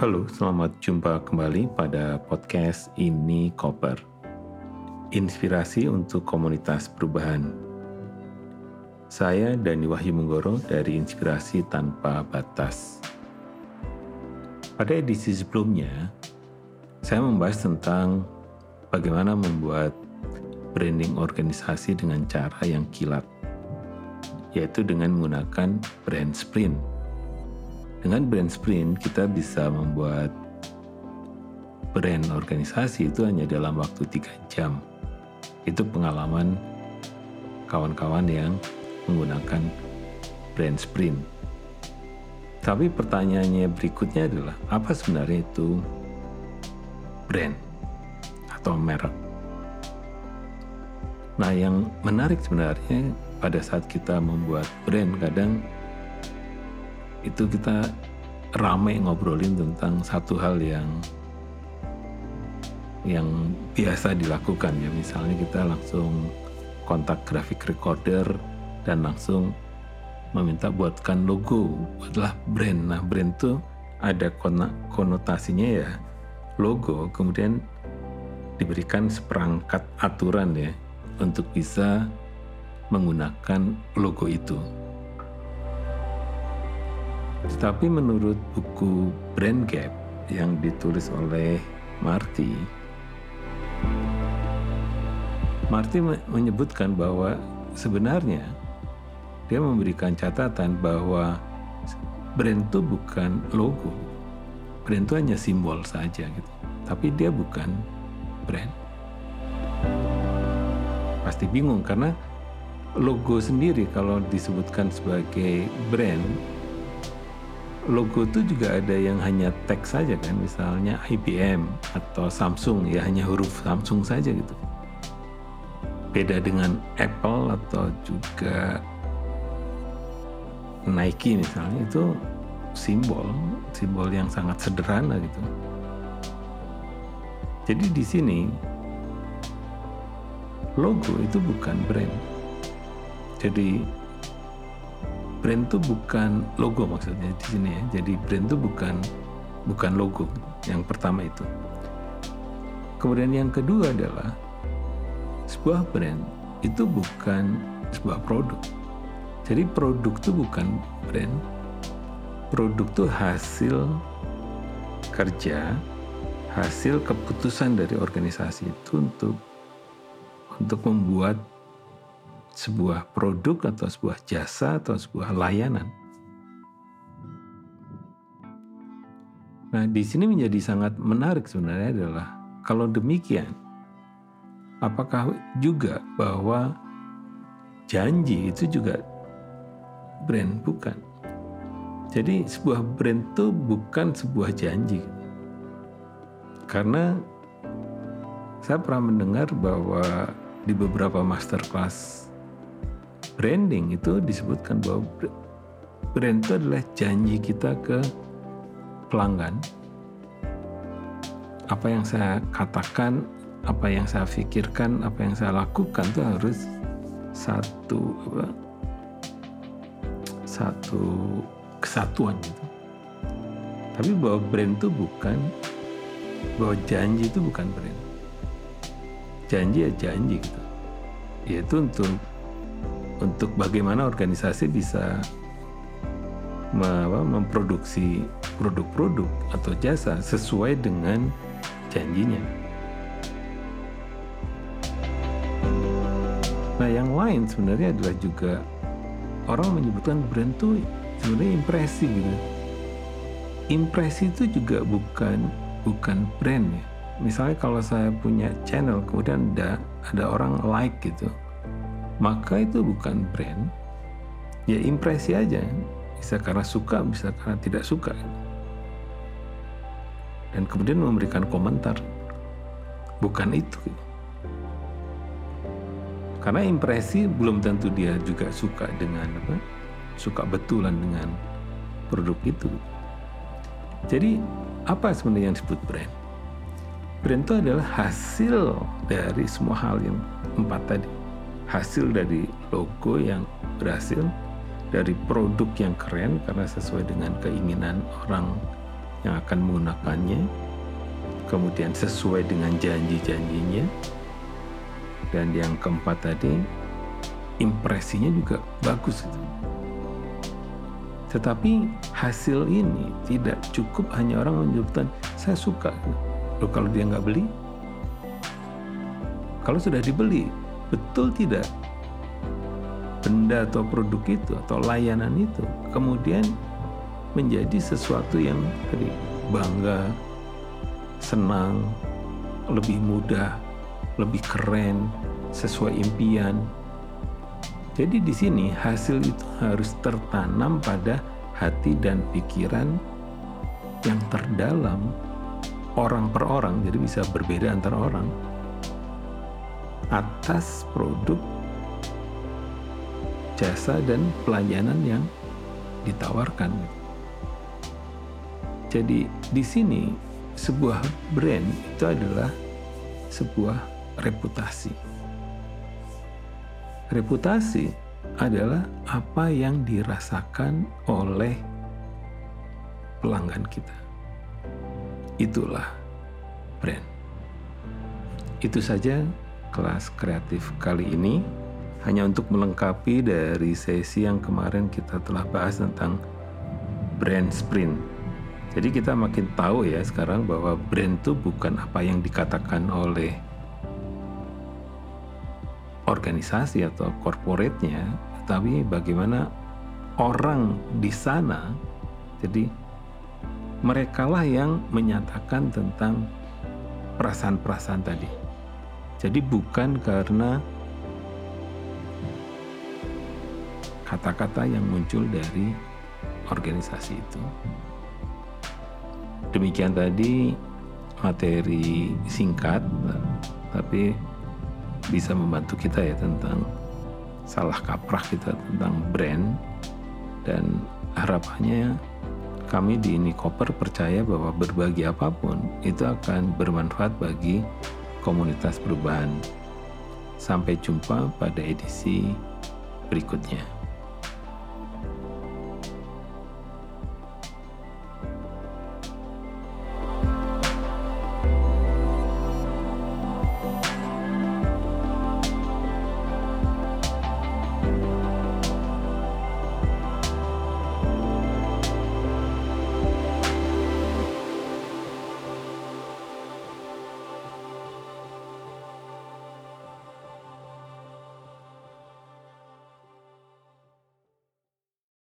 Halo, selamat jumpa kembali pada podcast ini Koper. Inspirasi untuk komunitas perubahan. Saya Dani Wahyu Munggoro dari Inspirasi Tanpa Batas. Pada edisi sebelumnya, saya membahas tentang bagaimana membuat branding organisasi dengan cara yang kilat, yaitu dengan menggunakan brand sprint dengan brand sprint kita bisa membuat brand organisasi itu hanya dalam waktu tiga jam. Itu pengalaman kawan-kawan yang menggunakan brand sprint. Tapi pertanyaannya berikutnya adalah apa sebenarnya itu brand atau merek? Nah, yang menarik sebenarnya pada saat kita membuat brand kadang itu kita ramai ngobrolin tentang satu hal yang yang biasa dilakukan ya. Misalnya kita langsung kontak grafik recorder dan langsung meminta buatkan logo buatlah brand. Nah brand itu ada konotasinya ya logo kemudian diberikan seperangkat aturan ya untuk bisa menggunakan logo itu tetapi menurut buku Brand Gap yang ditulis oleh Marty, Marty menyebutkan bahwa sebenarnya dia memberikan catatan bahwa brand itu bukan logo. Brand itu hanya simbol saja gitu. Tapi dia bukan brand. Pasti bingung karena logo sendiri kalau disebutkan sebagai brand logo itu juga ada yang hanya teks saja kan, misalnya IBM atau Samsung ya hanya huruf Samsung saja gitu. Beda dengan Apple atau juga Nike misalnya itu simbol, simbol yang sangat sederhana gitu. Jadi di sini logo itu bukan brand. Jadi brand itu bukan logo maksudnya di sini ya. Jadi brand itu bukan bukan logo. Yang pertama itu. Kemudian yang kedua adalah sebuah brand itu bukan sebuah produk. Jadi produk itu bukan brand. Produk itu hasil kerja, hasil keputusan dari organisasi itu untuk untuk membuat sebuah produk atau sebuah jasa atau sebuah layanan. Nah, di sini menjadi sangat menarik sebenarnya adalah kalau demikian, apakah juga bahwa janji itu juga brand bukan? Jadi sebuah brand itu bukan sebuah janji. Karena saya pernah mendengar bahwa di beberapa masterclass branding itu disebutkan bahwa brand itu adalah janji kita ke pelanggan. Apa yang saya katakan, apa yang saya pikirkan, apa yang saya lakukan itu harus satu apa, satu kesatuan gitu. Tapi bahwa brand itu bukan bahwa janji itu bukan brand. Janji ya janji gitu. Yaitu untuk untuk bagaimana organisasi bisa memproduksi produk-produk atau jasa sesuai dengan janjinya. Nah, yang lain sebenarnya adalah juga orang menyebutkan brand itu sebenarnya impresi gitu. Impresi itu juga bukan bukan brand ya. Misalnya kalau saya punya channel kemudian ada ada orang like gitu, maka itu bukan brand. Ya impresi aja. Bisa karena suka bisa karena tidak suka. Dan kemudian memberikan komentar. Bukan itu. Karena impresi belum tentu dia juga suka dengan apa suka betulan dengan produk itu. Jadi apa sebenarnya yang disebut brand? Brand itu adalah hasil dari semua hal yang empat tadi hasil dari logo yang berhasil, dari produk yang keren karena sesuai dengan keinginan orang yang akan menggunakannya, kemudian sesuai dengan janji-janjinya, dan yang keempat tadi impresinya juga bagus. Tetapi hasil ini tidak cukup hanya orang menyebutkan saya suka. Loh, kalau dia nggak beli, kalau sudah dibeli, betul tidak? Benda atau produk itu atau layanan itu kemudian menjadi sesuatu yang bangga, senang, lebih mudah, lebih keren, sesuai impian, jadi di sini hasil itu harus tertanam pada hati dan pikiran yang terdalam orang per orang, jadi bisa berbeda antar orang atas produk jasa dan pelayanan yang ditawarkan. Jadi di sini sebuah brand itu adalah sebuah reputasi. Reputasi adalah apa yang dirasakan oleh pelanggan kita. Itulah brand. Itu saja kelas kreatif kali ini hanya untuk melengkapi dari sesi yang kemarin kita telah bahas tentang brand sprint. Jadi kita makin tahu ya sekarang bahwa brand itu bukan apa yang dikatakan oleh organisasi atau korporatnya, tapi bagaimana orang di sana. Jadi merekalah yang menyatakan tentang perasaan-perasaan tadi. Jadi bukan karena kata-kata yang muncul dari organisasi itu. Demikian tadi materi singkat, tapi bisa membantu kita ya tentang salah kaprah kita tentang brand dan harapannya kami di Nikoper percaya bahwa berbagi apa pun itu akan bermanfaat bagi komunitas perubahan. Sampai jumpa pada edisi berikutnya.